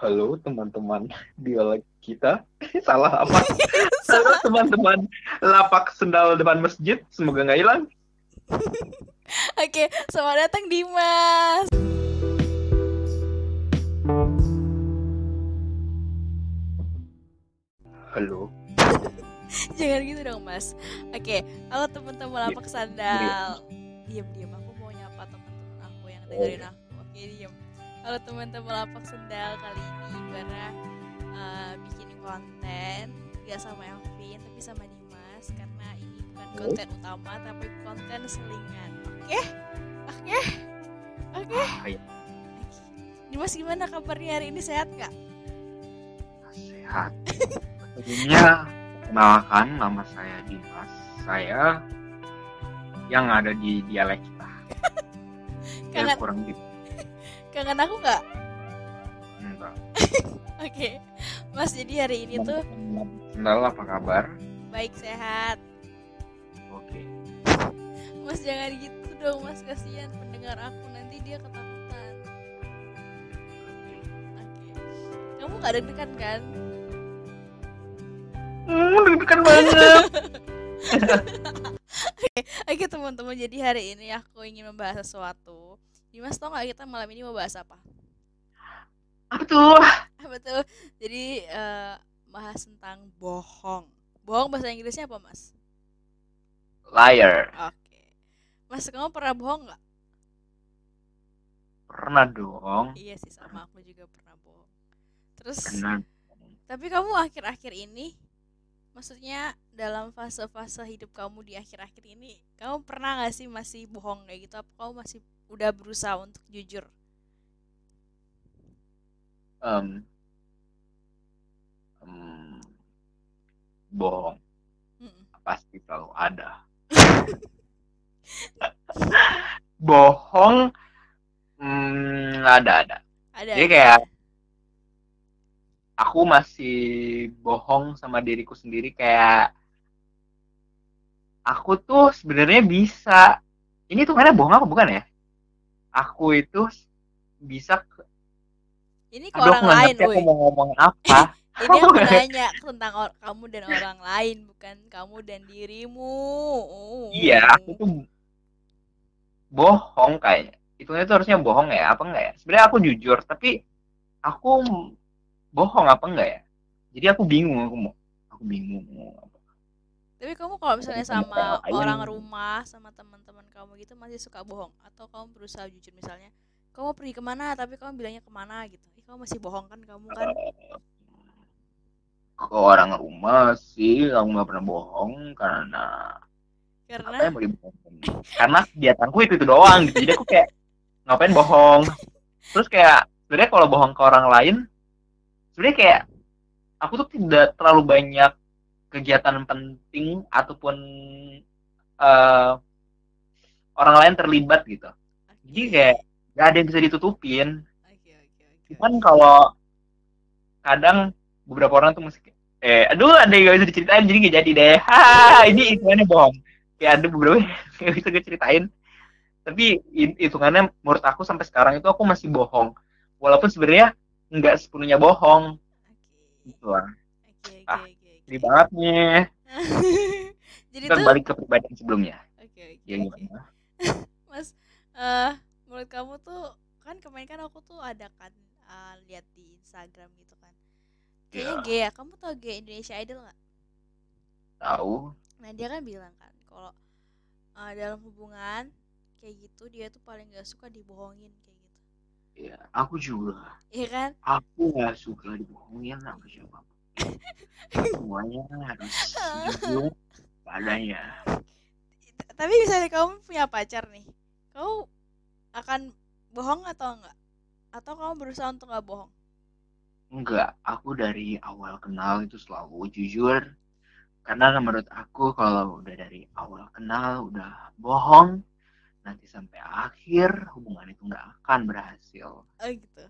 Halo teman-teman dialog kita. Salah apa? Halo teman-teman lapak sendal depan masjid. Semoga nggak hilang. Oke, selamat datang Dimas. Halo. Jangan gitu dong, Mas. Oke, halo teman-teman lapak sandal. Diam, diam. Aku mau nyapa teman-teman aku yang dengerin aku. Oke, diam. Halo teman-teman lapak sendal kali ini Bara uh, bikin konten gak sama Elvin tapi sama Dimas karena ini bukan konten utama tapi konten selingan. Oke? Oke? Oke? Ah, iya. Dimas gimana kabarnya hari ini sehat gak? Sehat. Sebelumnya kenalkan nama saya Dimas. Saya yang ada di dialek kita. Ya, Kangen, kurang gitu. Kangen aku gak? Enggak. Oke, Mas jadi hari ini tuh Sendal apa kabar? baik sehat. Oke. Mas jangan gitu dong, Mas kasihan pendengar aku nanti dia ketakutan. Oke, kamu gak deg-degan kan? Hmm, deg-degan banget. Oke teman-teman, jadi hari ini aku ingin membahas sesuatu. Dimas tau gak kita malam ini mau bahas apa? Apa tuh? Apa tuh? Jadi eh, bahas tentang bohong. Bohong bahasa Inggrisnya apa mas? Liar. Oke. Mas kamu pernah bohong nggak? Pernah dong. Iya sih sama aku juga pernah bohong. Terus Pernah. tapi kamu akhir-akhir ini maksudnya dalam fase-fase hidup kamu di akhir-akhir ini kamu pernah nggak sih masih bohong kayak gitu apa kamu masih udah berusaha untuk jujur Em, em, bohong Mm-mm. pasti selalu ada. bohong hmm, ada ada. ada Jadi kayak aku masih bohong sama diriku sendiri kayak aku tuh sebenarnya bisa. Ini tuh karena bohong apa bukan ya? Aku itu bisa ini ke Aduh, orang lain aku mau ngomong apa. ini aku nanya tentang or- kamu dan orang lain bukan kamu dan dirimu Oh. Iya, aku tuh bohong kayaknya. Itu itu harusnya bohong ya, apa enggak ya? Sebenarnya aku jujur, tapi aku bohong apa enggak ya? Jadi aku bingung, aku mau, aku bingung. mau apa. tapi kamu kalau misalnya Sama orang rumah sama teman-teman kamu gitu masih suka bohong atau kamu berusaha jujur misalnya kamu pergi ke mana tapi kamu bilangnya ke mana gitu Ih, kamu masih bohong kan kamu kan Ke orang rumah sih, aku nggak pernah bohong karena apa karena yang mau dibohongin? Karena kegiatanku itu itu doang gitu. Jadi aku kayak ngapain bohong? Terus kayak sebenarnya kalau bohong ke orang lain, sebenarnya kayak aku tuh tidak terlalu banyak kegiatan penting ataupun eh, orang lain terlibat gitu. Jadi kayak gak ada yang bisa ditutupin. Cuman kalau kadang beberapa orang tuh masih eh aduh ada yang gak bisa diceritain jadi gak jadi deh. Ha ini hitungannya bohong. Kayak ada beberapa yang gak bisa gue ceritain. Tapi hi- hitungannya menurut aku sampai sekarang itu aku masih bohong. Walaupun sebenarnya nggak sepenuhnya bohong. Gitu lah. oke Ah, oke oke Jadi banget nih. jadi Kita tuh balik ke pribadi sebelumnya. oke oke Ya oke gimana? Mas, eh menurut kamu tuh kan kemarin kan aku tuh ada kan eh, lihat di Instagram gitu kan. Kayaknya Ya. gay ya. Kamu tau gay Indonesia Idol nggak? Tahu. Nah dia kan bilang kan kalau eh, dalam hubungan kayak gitu dia tuh paling gak suka dibohongin kayak. Ya, aku juga. Iya kan? Aku nggak suka dibohongin sama siapa. Semuanya harus jujur padanya. Tapi misalnya kamu punya pacar nih, kamu akan bohong atau enggak? Atau kamu berusaha untuk nggak bohong? Enggak, aku dari awal kenal itu selalu jujur. Karena menurut aku kalau udah dari awal kenal udah bohong, nanti sampai akhir hubungan itu nggak akan berhasil. Oh gitu.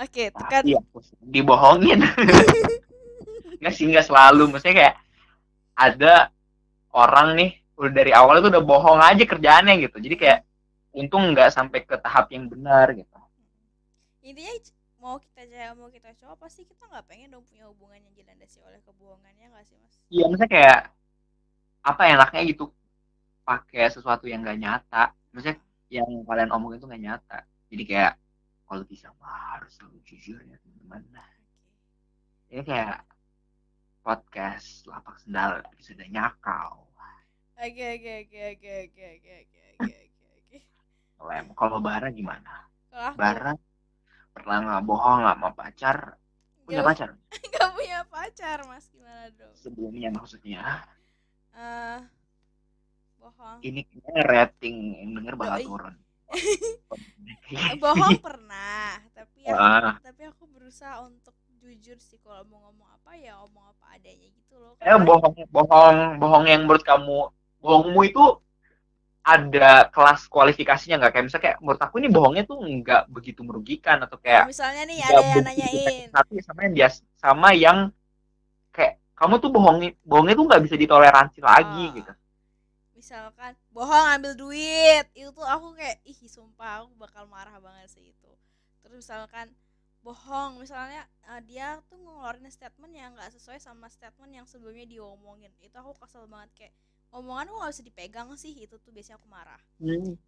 Oke, itu kan Tapi aku dibohongin. Nggak sih, nggak selalu. Maksudnya kayak ada orang nih udah dari awal itu udah bohong aja kerjaannya gitu. Jadi kayak untung nggak sampai ke tahap yang benar gitu. intinya mau kita cewek mau kita cowok pasti kita nggak pengen dong punya hubungan yang dilandasi oleh kebohongannya nggak sih mas iya maksudnya kayak apa enaknya gitu pakai sesuatu yang gak nyata maksudnya yang kalian omongin itu gak nyata. Jadi kayak kalau bisa mah harus selalu jujur ya teman-teman. Oke. ini kayak podcast lapak sendal sudah nyakau oke oke oke oke oke oke oke oke oke oke. Lem kalau bara gimana? Kalau bara pernah nggak bohong nggak sama pacar? Punya nggak pacar? nggak punya pacar mas. Gimana dong? Sebelumnya maksudnya. Eh bohong ini rating yang denger bakal Doi. turun bohong pernah tapi aku, Wah. tapi aku berusaha untuk jujur sih kalau mau ngomong apa ya ngomong apa adanya gitu loh eh bohong bohong bohong yang menurut kamu bohongmu itu ada kelas kualifikasinya nggak kayak misalnya kayak menurut aku ini bohongnya tuh nggak begitu merugikan atau kayak misalnya nih ada yang nanyain tapi sama yang biasa sama yang kayak kamu tuh bohongnya bohongnya tuh nggak bisa ditoleransi lagi Oh. gitu misalkan bohong ambil duit. Itu tuh aku kayak ih sumpah aku bakal marah banget sih itu. Terus misalkan bohong misalnya eh, dia tuh ngeluarin statement yang nggak sesuai sama statement yang sebelumnya diomongin. Itu aku kesel banget kayak omongan aku nggak bisa dipegang sih. Itu tuh biasanya aku marah.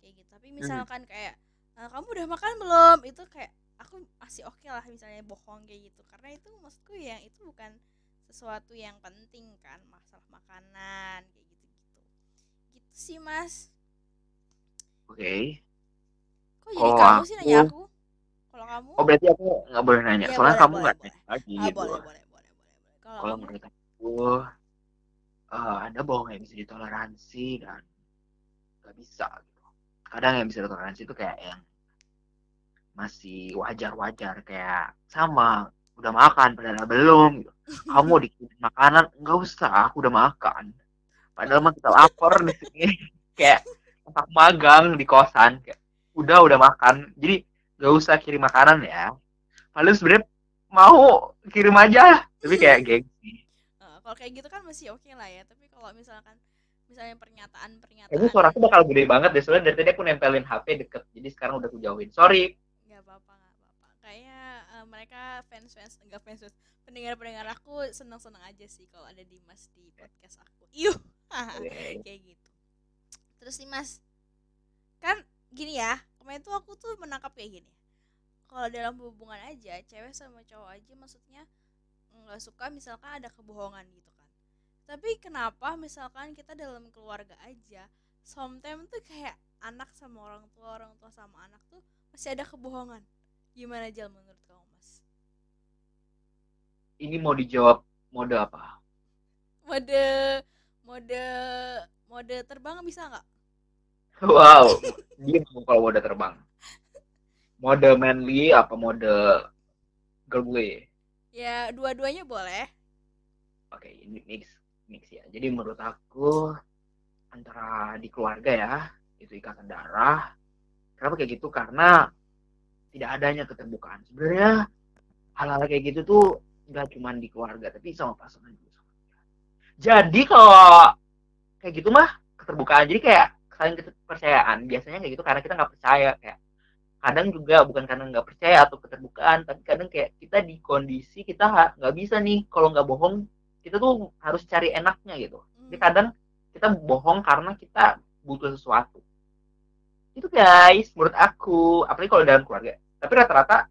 Kayak gitu. Tapi misalkan kayak "Eh, kamu udah makan belum? Itu kayak aku masih oke lah misalnya bohong kayak gitu. Karena itu maksudku yang itu bukan sesuatu yang penting kan masalah makanan kayak gitu gitu sih mas. Oke. Kok jadi Kalau kamu sih nanya aku- kalau kamu? Oh berarti aku nggak boleh nanya. Iya, soalnya boleh, kamu nggak nanya lagi ah, gitu. boleh boleh boleh boleh boleh. Kalau menurut aku eh, ada bohong yang bisa ditoleransi dan nggak bisa gitu. Kadang yang bisa ditoleransi itu kayak yang masih wajar-wajar kayak sama udah makan padahal belum gitu. kamu dikirim makanan? Nggak usah aku udah makan padahal mah kita lapar di sini. Kayak tempat magang di kosan. Kayak udah udah makan. Jadi nggak usah kirim makanan ya. Padahal sebenarnya mau kirim aja. Tapi kayak gengsi. Kalau kayak gitu kan masih oke lah ya. Tapi kalau misalkan misalnya pernyataan pernyataan Kayaknya suara aku bakal gede banget deh. Soalnya dari tadi aku nempelin HP deket. Jadi sekarang udah aku jauhin. Sorry nggak apa-apa nggak apa-apa kayaknya eh, mereka fans fans enggak fans fans pendengar pendengar aku seneng seneng aja sih kalau ada Dimas di podcast aku. Iuh kayak gitu. Terus nih mas kan gini ya kemarin tuh aku tuh menangkap kayak gini. Kalau dalam hubungan aja cewek sama cowok aja maksudnya nggak suka misalkan ada kebohongan gitu kan. Tapi kenapa misalkan kita dalam keluarga aja sometimes tuh kayak anak sama orang tua orang tua sama anak tuh masih ada kebohongan? Gimana Jal menurut kamu ini mau dijawab mode apa? Mode mode mode terbang bisa nggak? Wow dia mau kalau mode terbang. Mode manly apa mode girly ya dua-duanya boleh. Oke ini mix mix ya. Jadi menurut aku antara di keluarga ya itu ikatan darah. Kenapa kayak gitu? Karena tidak adanya keterbukaan. Sebenarnya hal-hal kayak gitu tuh nggak cuma di keluarga tapi sama pasangan juga jadi kalau kayak gitu mah keterbukaan. Jadi kayak saling kepercayaan. Biasanya kayak gitu karena kita nggak percaya. Kayak kadang juga bukan karena nggak percaya atau keterbukaan tapi kadang kayak kita di kondisi kita nggak bisa nih. Kalau nggak bohong kita tuh harus cari enaknya gitu. Jadi Hmm. kadang kita bohong karena kita butuh sesuatu. Itu guys menurut aku. Apalagi kalau dalam keluarga. Tapi rata-rata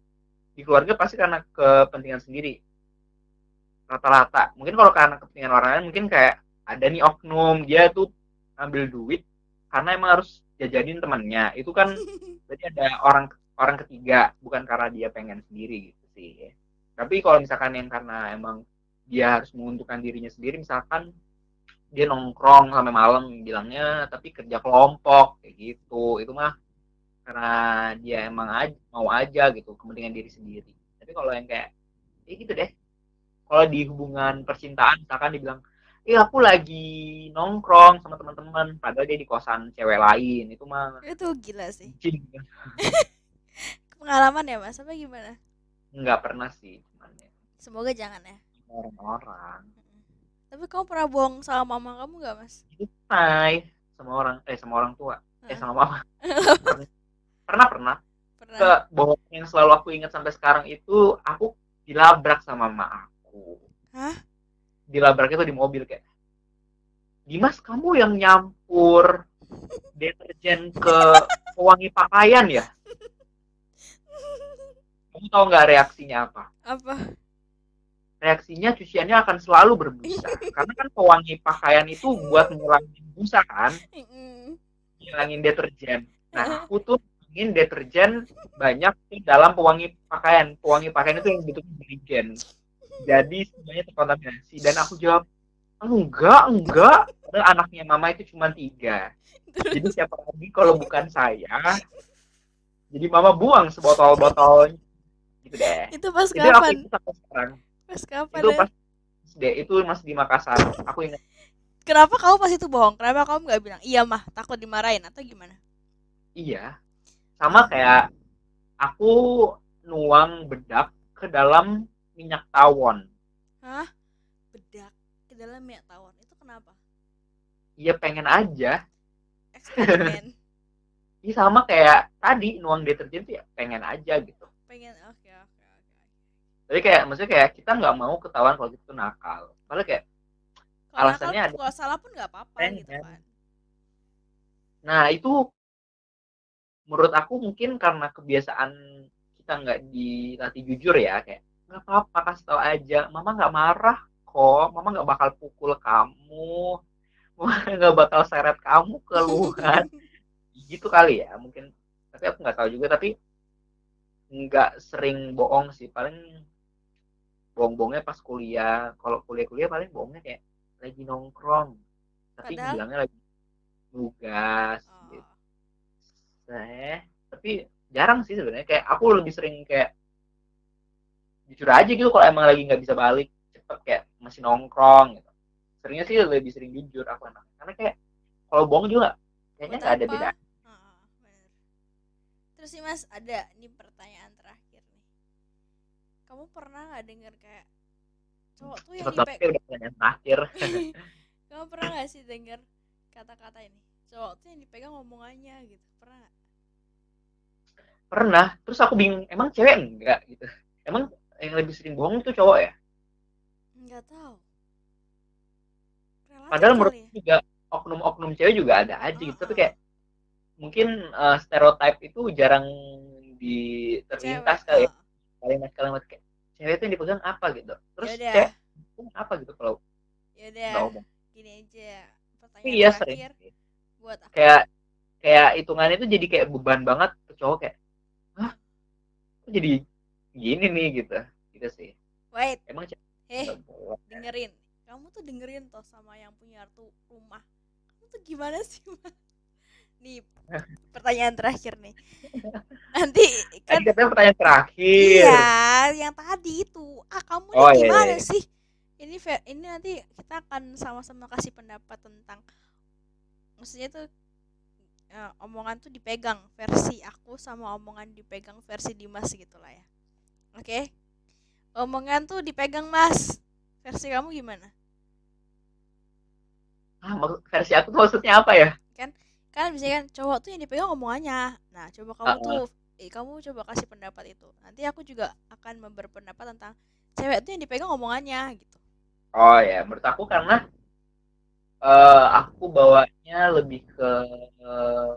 di keluarga pasti karena kepentingan sendiri rata-rata. Mungkin kalau karena kepentingan orang lain mungkin kayak ada nih oknum dia tuh ambil duit karena emang harus jajanin temannya itu kan berarti ada orang orang ketiga bukan karena dia pengen sendiri gitu sih. Tapi kalau misalkan yang karena emang dia harus menguntungkan dirinya sendiri misalkan dia nongkrong sampai malam bilangnya tapi kerja kelompok kayak gitu. Itu mah karena dia emang aja, mau aja gitu kepentingan diri sendiri. Tapi kalau yang kayak ya gitu deh kalau di hubungan percintaan misalkan dibilang eh aku lagi nongkrong sama teman-teman padahal dia di kosan cewek lain. Itu mah itu gila sih. Pengalaman ya mas? Apa gimana? Nggak pernah sih cuman ya. Semoga jangan ya. Orang-orang. Tapi kamu pernah bohong sama mama kamu gak mas? Hai sama orang eh sama orang tua. Eh Heeh. sama mama. Pernah. Pernah pernah. Ke bohong yang selalu aku ingat sampai sekarang itu aku dilabrak sama mama aku. Hah? dilabrak itu di mobil kayak Dimas kamu yang nyampur deterjen ke pewangi pakaian ya? Kamu tahu nggak reaksinya apa? Apa? Reaksinya cuciannya akan selalu berbusa. Karena kan pewangi pakaian itu buat ngilangin busa kan? Ngilangin deterjen. Nah aku tuh ingin deterjen banyak di dalam pewangi pakaian. Pewangi pakaian itu yang bentuknya jerigen jadi semuanya terkontaminasi. Dan aku jawab enggak enggak. Padahal anaknya mama itu cuma tiga. Jadi siapa lagi kalau bukan saya? Jadi mama buang sebotol-botol gitu deh. Itu pas jadi aku kapan? itu sampai sekarang. Pas kapan itu ya? pas SD itu masih di Makassar. Aku ingat. Kenapa kamu pas itu bohong? Kenapa kamu nggak bilang iya mah takut dimarahin atau gimana? Iya. Sama kayak aku nuang bedak ke dalam minyak tawon. Hah? Bedak ke dalam minyak tawon. Itu kenapa? Iya pengen aja. Eksperimen. Iya sama kayak tadi nuang deterjen tuh ya pengen aja gitu. Pengen oke oke oke tapi kayak maksudnya kayak kita nggak mau ketahuan kalau itu nakal. Padahal kayak kalau Alasannya nakal- ada. kalau salah pun nggak apa-apa gitu kan. Nah itu menurut aku mungkin karena kebiasaan kita nggak dilatih jujur ya kayak nggak apa-apa kasih tahu aja. Mama nggak marah kok. Mama nggak bakal pukul kamu. Mama nggak bakal seret kamu keluar gitu kali ya mungkin. Tapi aku nggak tahu juga. Tapi nggak sering bohong sih. Paling bohong-bohongnya pas kuliah. Kalau kuliah-kuliah paling bohongnya kayak lagi nongkrong. Tapi Padahal- bilangnya lagi tugas Oh. gitu. Eh tapi jarang sih sebenarnya. Kayak aku lebih sering kayak jujur aja gitu kalau emang lagi nggak bisa balik cepet kayak masih nongkrong gitu seringnya sih lebih sering jujur aku enak karena kayak kalau bohong juga kayaknya nggak ada beda. Terus sih mas ada nih pertanyaan terakhir nih. Kamu pernah nggak denger kayak cowok tuh yang dipegang? terakhir Kamu pernah nggak sih denger kata-kata ini? Cowok tuh yang dipegang omongannya gitu. Pernah nggak? pernah terus aku bingung emang cewek enggak gitu emang yang lebih sering bohong itu cowok ya Nggak tahu. Relatif padahal menurut ya. juga oknum-oknum cewek juga ada aja gitu tapi kayak mungkin eh, stereotype itu jarang di terlintas kali heeh. kalimat-kalimat kayak cewek itu yang dipegang apa gitu terus Yaudah. cewek itu apa gitu kalau Yaudah, gini aja. Pertanyaan iya sering terakhir buat aku. kayak kayak hitungannya itu jadi kayak beban banget ke cowok kayak hah kok jadi gini nih gitu gitu sih Wait, emang eh boleh. dengerin. Kamu tuh dengerin toh sama yang punya tuh rumah. Kamu tuh gimana sih, Mas? Nih, pertanyaan terakhir nih. Nanti kan tadi katanya pertanyaan terakhir Iya, yang tadi itu. Ah, kamu Oh, iya, gimana iya. sih? Ini ini nanti kita akan sama-sama kasih pendapat tentang maksudnya tuh eh, omongan tuh dipegang versi aku sama omongan dipegang versi Dimas gitu lah ya. Oke. Omongan tuh dipegang Mas. Versi kamu gimana? ah, versi aku maksudnya apa ya Kan kan cowok tuh yang dipegang omongannya. Nah, coba kamu ah. tuh eh kamu coba kasih pendapat itu. Nanti aku juga akan berpendapat tentang cewek tuh yang dipegang omongannya gitu. oh ya menurut aku karena eh, aku bawanya lebih ke eh,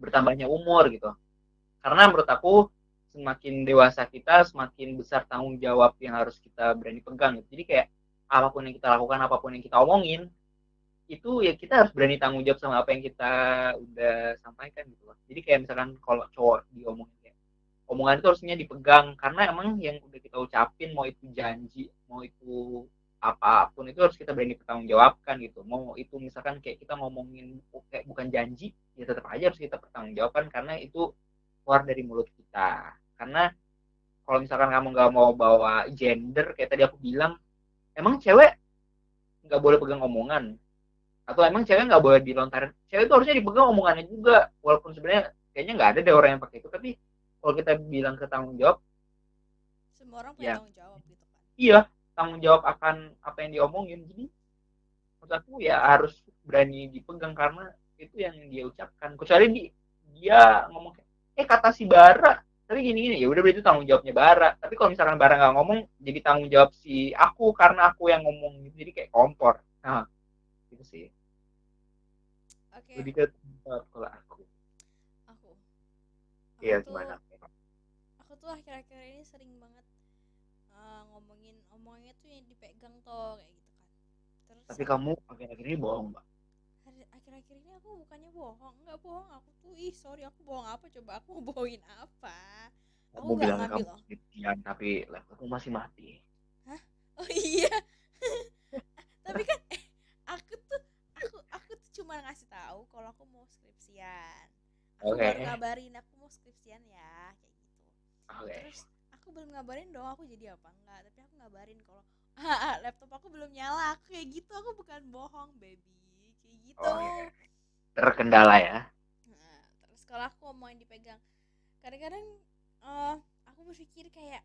bertambahnya umur gitu karena menurut aku semakin dewasa kita semakin besar tanggung jawab yang harus kita berani pegang. Gitu. jadi kayak apa pun yang kita lakukan apa pun yang kita omongin itu ya kita harus berani tanggung jawab sama apa yang kita udah sampaikan gitu jadi kayak misalkan kalau cowok diomongin kayak omongan itu harusnya dipegang. Karena emang yang udah kita ucapin mau itu janji mau itu apa pun itu harus kita berani pertanggungjawabkan gitu. Mau itu misalkan kayak kita ngomongin kayak bukan janji ya tetap aja harus kita pertanggungjawabkan karena itu keluar dari mulut kita karena kalau misalkan kamu nggak mau bawa gender kayak tadi aku bilang emang cewek nggak boleh pegang omongan? Atau emang cewek nggak boleh dilontarin? Cewek itu harusnya dipegang omongannya juga walaupun sebenarnya kayaknya nggak ada deh orang yang pakai itu. Tapi kalau kita bilang ke tanggung jawab Semua orang Ya. punya tanggung jawab gitu kan. iya tanggung jawab akan apa yang diomongin. Jadi menurut aku ya harus berani dipegang karena itu yang dia ucapkan. Kecuali di, dia ngomong kayak, eh kata si bara tapi gini gini ya udah berarti tanggung jawabnya bara. Tapi kalau misalkan bara nggak ngomong jadi tanggung jawab si aku karena aku yang ngomong gitu jadi kayak kompor. Nah gitu sih. Oke. Lebih ke kalau aku. Aku. Iya gimana? aku tuh akhir-akhir ini sering banget uh, ngomongin omongnya tuh yang dipegang tuh kayak gitu kan. Terus tapi kamu akhir-akhir ini bohong mbak akhir-akhir ini aku bukannya bohong. Nggak bohong aku tuh ih sorry aku bohong apa? Coba aku mau bohongin apa? Aku kamu nggak bilang ngambil kamu tapi laptopmu masih mati. Oh iya. Tapi kan eh, aku tuh aku aku tuh cuma ngasih tahu kalau aku mau skripsian. Aku Oke. baru ngabarin aku mau skripsian ya kayak gitu. Oke. Terus aku belum ngabarin dong aku jadi apa enggak. Tapi aku ngabarin kalau "Ah, ah, laptop aku belum nyala. Aku kayak gitu aku bukan bohong baby gitu. Oh, iya. terkendala ya. Nah, terus kalau aku mau yang dipegang kadang-kadang eh, aku berpikir kayak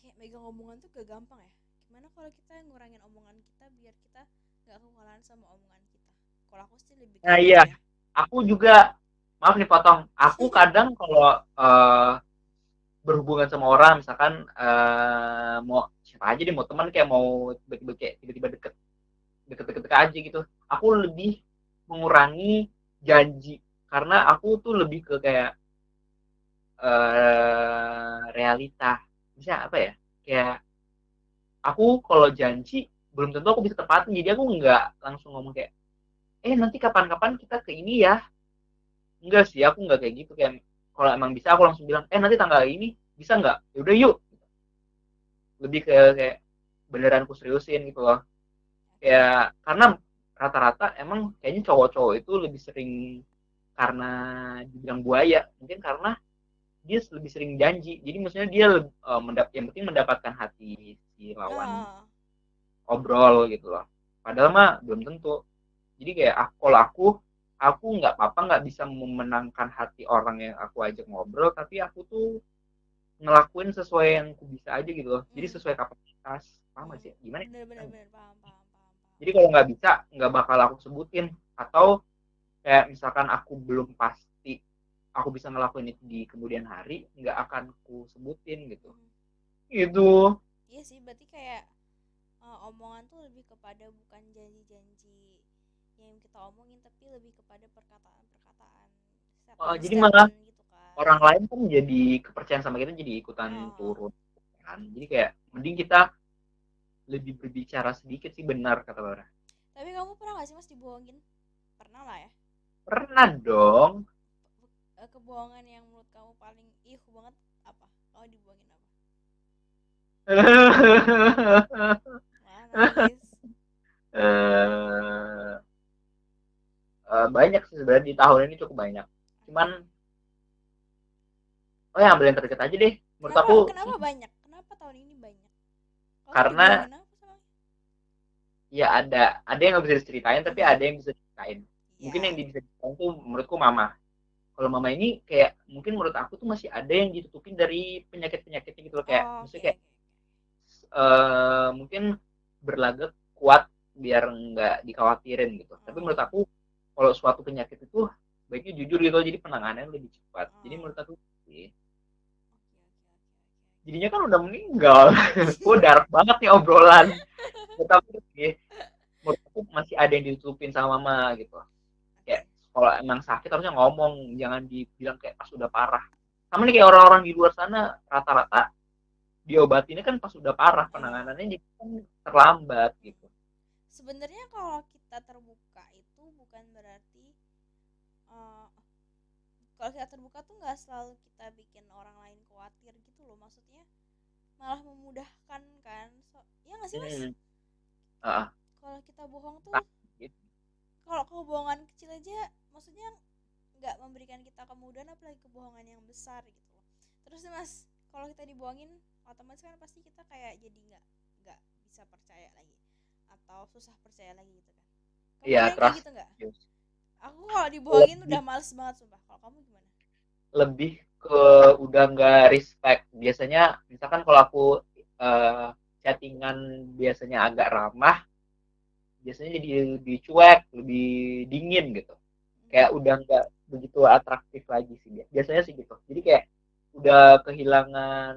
kayak megang omongan tuh gak gampang ya. Gimana kalau kita ngurangin omongan kita biar kita nggak kewalahan sama omongan kita? Kalau aku sih lebih Nah, iya. gitu ya. aku juga maaf nih potong. Aku kadang kalau eh, berhubungan sama orang misalkan eh, mau siapa aja deh mau teman kayak mau tiba-tiba kayak tiba-tiba deket deket-deket aja gitu. Aku lebih mengurangi janji. Karena aku tuh lebih ke kayak eh realita. Bisa apa ya? Kayak aku kalau janji belum tentu aku bisa tepatin. Jadi aku nggak langsung ngomong kayak eh nanti kapan-kapan kita ke ini ya. Enggak sih aku nggak kayak gitu. Kayak kalau emang bisa aku langsung bilang eh nanti tanggal ini bisa nggak? Yaudah yuk. Lebih ke kayak beneran ku seriusin gitu loh kayak karena rata-rata emang kayaknya cowok-cowok itu lebih sering karena dibilang buaya mungkin karena dia lebih sering janji. Jadi maksudnya dia eh, mendap yang penting mendapatkan hati si lawan Ah, obrol gitu loh. Padahal mah belum tentu. Jadi kayak aku, kalau aku aku nggak apa-apa nggak bisa memenangkan hati orang yang aku ajak ngobrol tapi aku tuh ngelakuin sesuai yang aku bisa aja gitu loh. Jadi Hmm. sesuai kapasitas. Paham gak sih? Gimana? Ya? bener bener bener. Paham paham jadi kalau nggak bisa nggak bakal aku sebutin atau kayak misalkan aku belum pasti aku bisa ngelakuin itu di kemudian hari nggak akan aku sebutin gitu gitu Iya sih, berarti kayak eh, omongan tuh lebih kepada bukan janji-janji yang kita omongin, tapi lebih kepada perkataan-perkataan. Oh, jadi malah gitu kan. orang lain kan jadi kepercayaan sama kita jadi ikutan Oh. turun kan jadi kayak mending kita lebih berbicara sedikit sih benar kata Laura Tapi kamu pernah gak sih mas dibohongin? Pernah lah ya. pernah dong Eh, Kebohongan yang menurut kamu paling ih banget apa? Kamu dibohongin apa? Eh eh, banyak sih sebenarnya di tahun ini cukup banyak cuman oh yang ambil yang terdekat aja deh menurut kenapa, aku kenapa banyak? Kenapa tahun ini banyak? Kamu Karena- ya ada ada yang nggak bisa diceritain tapi ada yang bisa diceritain. Mungkin Ya. yang bisa diceritain tuh menurutku mama. Kalau mama ini kayak mungkin menurut aku tuh masih ada yang ditutupin dari penyakit penyakitnya gitu loh. Kayak Oh, maksudnya kayak eh mungkin berlagak kuat biar nggak dikhawatirin gitu. Tapi Oh. menurut aku kalau suatu penyakit itu baiknya jujur gitu jadi penanganannya lebih cepat. Jadi Oh. menurut aku sih jadinya kan udah meninggal. Gue dark banget nih obrolan. Tapi sih menurut aku masih ada yang ditutupin sama mama gitu. Kayak kalau emang sakit harusnya ngomong. Jangan dibilang kayak pas udah parah. Sama nih kayak orang-orang di luar sana rata-rata diobatinnya kan pas udah parah. Penanganannya jadi kan terlambat gitu. Sebenarnya kalau kita terbuka itu bukan berarti eh, kalau kita terbuka tuh nggak selalu kita bikin orang lain khawatir gitu loh. Maksudnya malah memudahkan kan. So, ya nggak sih mas? Hmm. Ah, kalau kita bohong tuh Nah, gitu. kalau kebohongan kecil aja maksudnya nggak memberikan kita kemudahan apalagi kebohongan yang besar gitu loh. Terus nih, mas kalau kita dibohongin otomatis kan pasti kita kayak jadi nggak nggak bisa percaya lagi atau susah percaya lagi gitu kan. Kamu Iya, trust gitu nggak? Issues. aku kalau dibohongin udah males banget sumpah kalau kamu gimana lebih ke udah nggak respect biasanya misalkan kalau aku eh, chattingan biasanya agak ramah biasanya jadi lebih cuek lebih dingin gitu kayak udah nggak begitu atraktif lagi sih biasanya sih gitu jadi kayak udah kehilangan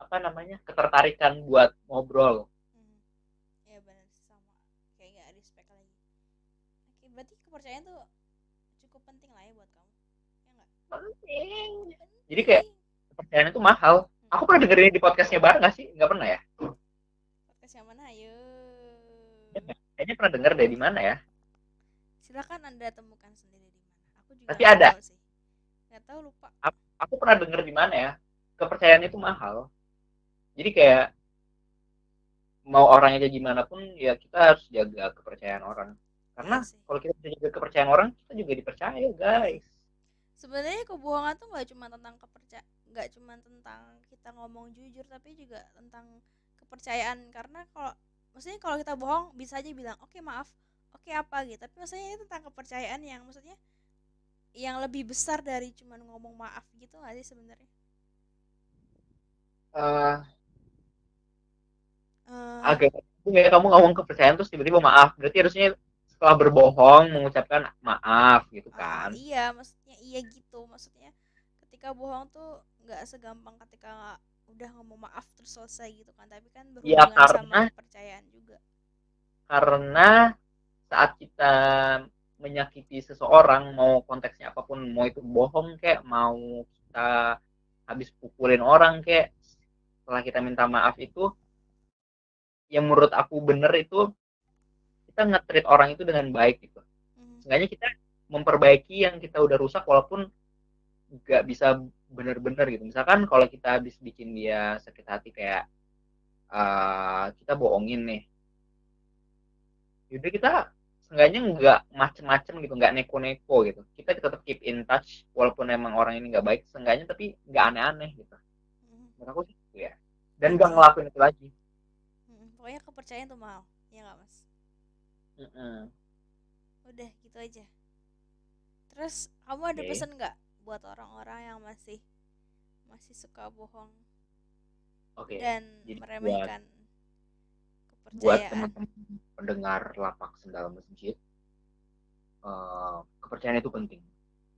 apa namanya ketertarikan buat ngobrol Hmm. Ya benar sama. Kayak nggak respect lagi. Oke, berarti kepercayaan tuh penting. Jadi kayak kepercayaan itu mahal aku pernah dengerin di podcastnya bareng gak sih nggak pernah ya podcast yang mana? Ayo. kayaknya pernah denger deh di mana ya Silakan Anda temukan sendiri di mana. Aku juga Tapi nggak ada. tahu sih. Nggak tahu lupa. aku pernah denger di mana ya kepercayaan itu mahal jadi kayak mau orangnya kayak gimana pun ya kita harus jaga kepercayaan orang karena Iya kalau kita bisa jaga kepercayaan orang kita juga dipercaya guys sebenarnya kebohongan tuh nggak cuma tentang kepercayaan nggak cuma tentang kita ngomong jujur tapi juga tentang kepercayaan. Karena kalau maksudnya kalau kita bohong bisa aja bilang oke maaf oke apa? Gitu. Tapi maksudnya itu tentang kepercayaan yang maksudnya yang lebih besar dari cuma ngomong maaf gitu nggak sih sebenarnya? Eh, Eh, agak ya kamu ngomong kepercayaan terus tiba-tiba maaf berarti harusnya setelah berbohong mengucapkan maaf gitu ah, kan? iya maksudnya iya gitu. Maksudnya ketika bohong tuh nggak segampang ketika udah ngomong maaf terus selesai gitu kan. Tapi kan Iya, berhubungan sama karena- kepercayaan juga. Karena saat kita menyakiti seseorang mau konteksnya apa pun mau itu bohong kayak mau kita habis pukulin orang kayak setelah kita minta maaf itu yang menurut aku bener itu kita nge-treat orang itu dengan baik gitu. Mhm. seenggaknya kita memperbaiki yang kita udah rusak walaupun nggak bisa bener-bener gitu. Misalkan kalau kita habis bikin dia sakit hati kayak eh, kita bohongin nih. Yaudah kita seenggaknya nggak macem-macem gitu nggak neko-neko gitu. Kita tetap keep in touch walaupun emang orang ini nggak baik seenggaknya tapi nggak aneh-aneh gitu. Mhm. menurut aku sih gitu ya dan nggak ngelakuin itu lagi. Mm, pokoknya kepercayaan tuh mahal. Ya nggak mas Mm-mm. udah gitu aja. Terus kamu ada Oke. pesan nggak buat orang-orang yang masih masih suka bohong? Oke dan jadi meremehkan buat kepercayaan. teman-teman pendengar lapak sendal masjid eh, kepercayaan itu penting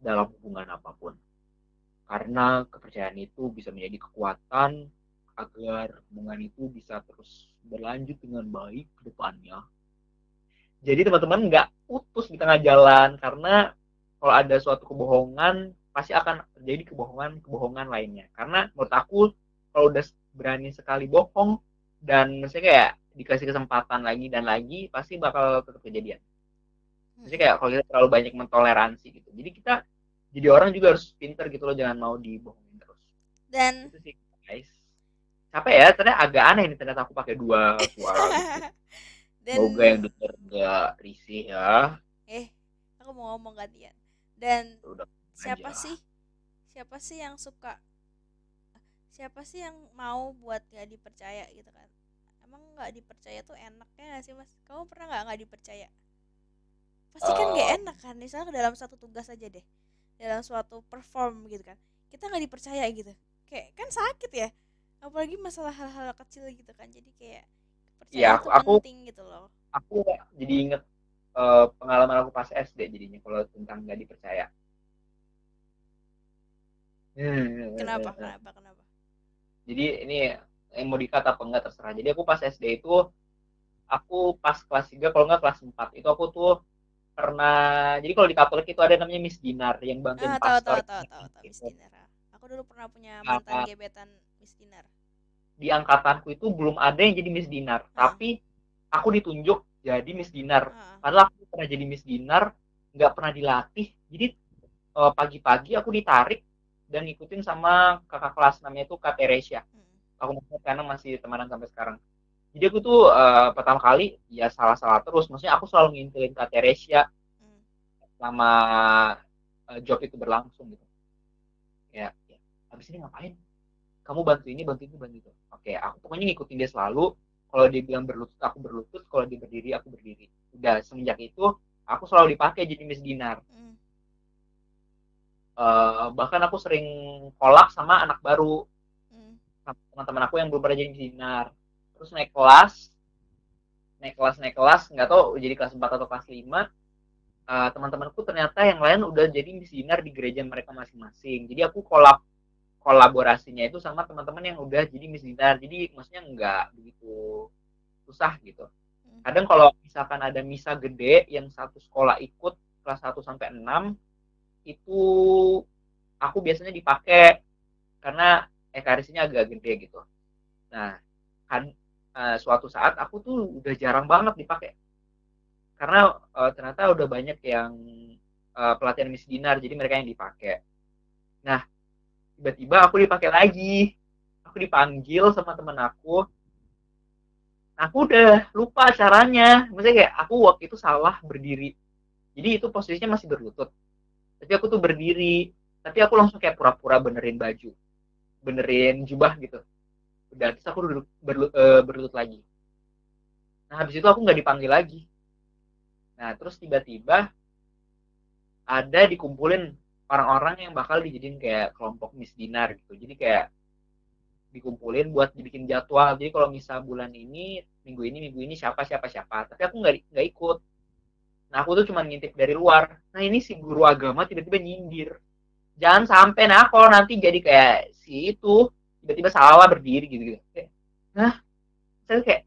dalam hubungan apa pun. Karena kepercayaan itu bisa menjadi kekuatan agar hubungan itu bisa terus berlanjut dengan baik ke depannya jadi teman-teman nggak putus di tengah jalan karena kalau ada suatu kebohongan pasti akan terjadi kebohongan-kebohongan lainnya karena menurut aku kalau udah berani sekali bohong dan maksudnya kayak dikasih kesempatan lagi dan lagi pasti bakal tetap kejadian. Maksudnya kayak kalau kita terlalu banyak mentoleransi gitu. Jadi kita jadi orang juga harus pinter gitu loh jangan mau dibohongin terus. dan Itu sih guys. Capek ya, ternyata agak aneh nih ternyata aku pakai dua suara. gitu. dan Semoga yang denger nggak risih ya. eh aku mau ngomong gantian. Dan Udah siapa aja. sih siapa sih yang suka siapa sih yang mau buat gak dipercaya gitu kan? Emang nggak dipercaya tuh enaknya gak sih mas? Kamu pernah nggak nggak dipercaya? Pasti kan gak Eh. enak kan? Misalnya dalam satu tugas aja deh dalam suatu perform gitu kan. Kita nggak dipercaya gitu. Kayak kan sakit ya apalagi masalah hal-hal kecil gitu kan. Jadi kayak kepercayaan Iya, itu aku- aku- penting gitu loh. Aku jadi inget eh, pengalaman aku pas SD jadinya kalau tentang nggak dipercaya. Hmm, kenapa kenapa kenapa? Jadi ini eh, mau dikata apa enggak terserah. Jadi aku pas SD itu aku pas kelas 3 kalau enggak kelas 4 itu aku tuh pernah jadi kalau di Katolik itu ada namanya Miss Dinar yang bantuin ah tahu pastor tahu tahu tahu tahu Miss gitu. Dinar. Aku dulu pernah punya mantan ah. gebetan Miss Dinar di angkatanku itu belum ada yang jadi Miss Dinar. Ah. tapi aku ditunjuk jadi Miss Dinar. Ah, padahal aku pernah jadi Miss Dinar nggak pernah dilatih. Jadi eh, pagi-pagi aku ditarik dan ngikutin sama kakak kelas namanya itu Kak Teresia. Hmm. aku masih karena masih temanan sampai sekarang. Jadi aku tuh eh, pertama kali ya salah-salah terus. Maksudnya aku selalu ngintilin Kak Teresia Hmm. selama eh, job itu berlangsung gitu. Ya, ya. Habis ini ngapain kamu bantu ini bantu ini bantu itu. Oke aku pokoknya ngikutin dia selalu. Kalau dia bilang berlutut aku berlutut. Kalau dia berdiri aku berdiri. Udah semenjak itu aku selalu dipakai jadi Miss Dinar. Hmm. Eh, bahkan aku sering kolak sama anak baru. Sama teman-teman aku yang belum pernah jadi sinar terus naik kelas. Naik kelas naik kelas. Nggak tahu jadi kelas 4 atau kelas 5 uh, teman-temanku ternyata yang lain udah jadi misinar di gereja mereka masing-masing. Jadi aku kolab kolaborasinya itu sama teman-teman yang udah jadi misinar jadi maksudnya nggak begitu susah gitu. Hmm. kadang kalau misalkan ada misa gede yang satu sekolah ikut kelas 1 sampai 6 itu aku biasanya dipakai karena ekarisinya agak gede gitu. Nah kan uh, suatu saat aku tuh udah jarang banget dipakai. Karena uh, ternyata udah banyak yang uh, pelatihan misdinar jadi mereka yang dipakai. Nah tiba-tiba aku dipakai lagi. Aku dipanggil sama temen aku. Aku udah lupa caranya. Maksudnya kayak aku waktu itu salah berdiri. Jadi itu posisinya masih berlutut. Tapi aku tuh berdiri. Tapi aku langsung kayak pura-pura benerin baju. Benerin jubah gitu. Udah terus aku duduk berlu, uh, berlutut lagi. Nah habis itu aku nggak dipanggil lagi. Nah terus tiba-tiba ada dikumpulin orang-orang yang bakal dijadiin kayak kelompok misdinar gitu. Jadi kayak dikumpulin buat dibikin jadwal. Jadi kalau misal bulan ini minggu ini minggu ini siapa siapa siapa. Tapi aku nggak nggak ikut. Nah aku tuh cuma ngintip dari luar. Nah ini si guru agama tiba-tiba nyindir. Jangan sampai nah kalau nanti jadi kayak si itu tiba-tiba salah berdiri gitu gitu. Kayak, nah saya kayak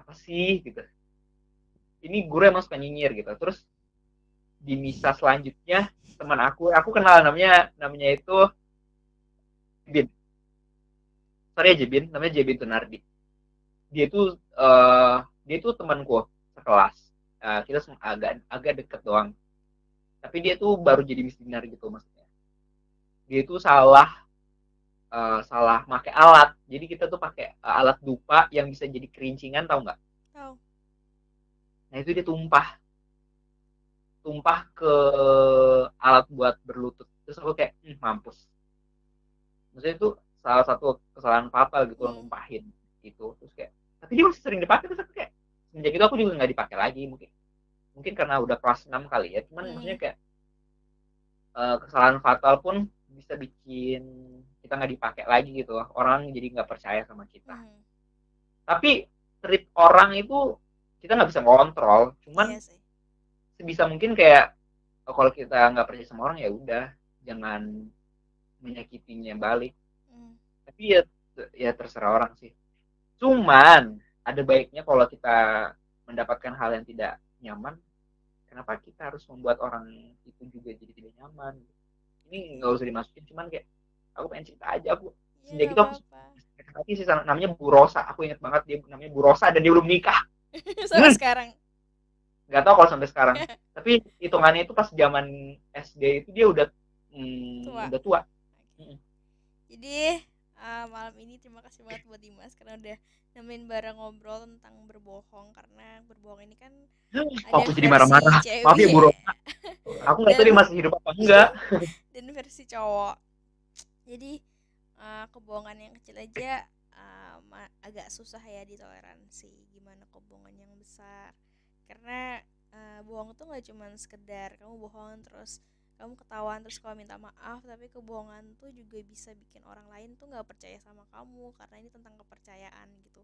apa sih? Gitu. Ini guru emang suka nyinyir gitu. Terus di misa selanjutnya teman aku. Aku kenal namanya namanya itu Bin sorry aja Bin namanya Jebin Tunardi. Dia itu uh, dia itu temanku sekelas. Uh, kita agak agak deket doang. Tapi dia tuh baru jadi misdinar gitu maksudnya. Dia itu salah uh, salah pakai alat. Jadi kita tuh pakai uh, alat dupa yang bisa jadi kerincingan tau nggak? Tahu nah itu dia tumpah tumpah ke alat buat berlutut. Terus aku kayak hm, mampus. Maksudnya itu salah satu kesalahan fatal gitu hmm. numpahin itu. Terus kayak tapi dia masih sering dipakai terus aku kayak semenjak itu aku juga nggak dipakai lagi mungkin mungkin karena udah kelas 6 kali ya. Cuman hmm. maksudnya kayak uh, kesalahan fatal pun bisa bikin kita nggak dipakai lagi gitu orang jadi nggak percaya sama kita. Hmm. tapi treat orang itu kita nggak bisa ngontrol. Cuman iya sebisa mungkin kayak kalau kita nggak percaya sama orang ya udah jangan menyakitinya balik. Hmm. tapi ya ya terserah orang sih. Cuman ada baiknya kalau kita mendapatkan hal yang tidak nyaman kenapa kita harus membuat orang itu juga jadi tidak nyaman? Ini nggak usah dimasukin cuman kayak aku pengen cerita aja aku ya, sejak itu aku tapi sih namanya Bu Rosa aku inget banget dia namanya Bu Rosa dan dia belum nikah. Sampai hmm. sekarang nggak tahu kalau sampai sekarang. Tapi hitungannya itu pas zaman SD itu dia udah hmm, tua. udah tua. Okay. jadi uh, malam ini terima kasih banget buat Dimas karena udah nemenin bareng ngobrol tentang berbohong karena berbohong ini kan aku jadi marah-marah. maaf ya Bu Rosa aku nggak tahu dia masih hidup apa enggak. Dan versi cowok. Jadi uh, kebohongan yang kecil aja uh, agak susah ya ditoleransi. Gimana kebohongan yang besar karena uh, bohong tuh nggak cuma sekedar kamu bohong terus kamu ketahuan terus kamu minta maaf tapi kebohongan tuh juga bisa bikin orang lain tuh nggak percaya sama kamu karena ini tentang kepercayaan gitu.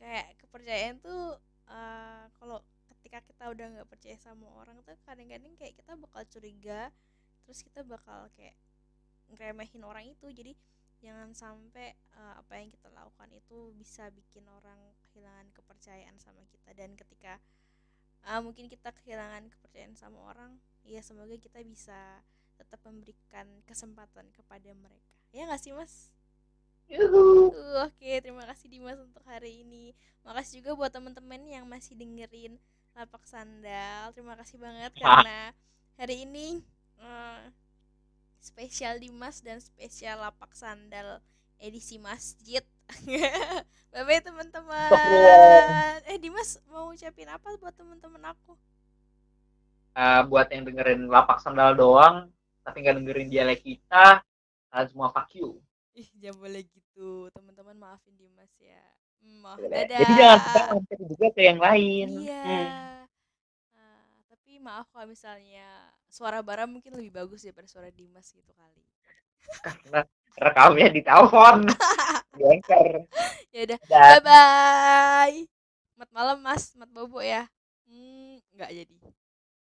Kayak kepercayaan tuh uh, kalau ketika kita udah nggak percaya sama orang tuh kadang-kadang kayak kita bakal curiga terus kita bakal kayak ngeremehin orang itu. Jadi jangan sampai uh, apa yang kita lakukan itu bisa bikin orang kehilangan kepercayaan sama kita dan ketika uh, mungkin kita kehilangan kepercayaan sama orang ya semoga kita bisa tetap memberikan kesempatan kepada mereka ya nggak sih mas Uh, Oke, okay, terima kasih Dimas untuk hari ini. Makasih juga buat teman-teman yang masih dengerin lapak sandal. Terima kasih banget karena hari ini uh, spesial Dimas dan spesial lapak sandal edisi masjid. bye bye teman-teman. Eh Dimas mau ucapin apa buat teman-teman aku? Uh, buat yang dengerin lapak sandal doang, tapi nggak dengerin dialek kita, uh, semua fuck you. Ih, jangan boleh gitu. Teman-teman maafin Dimas ya. Hmm, maaf, dadah. Jadi jangan sampai juga ke yang lain. Iya. Hmm. Uh, tapi maaf kalau misalnya suara Bara mungkin lebih bagus daripada suara Dimas gitu kali. Karena rekamnya di telepon. ya udah. Bye bye. Mat malam Mas, mat bobo ya. Hmm, nggak jadi.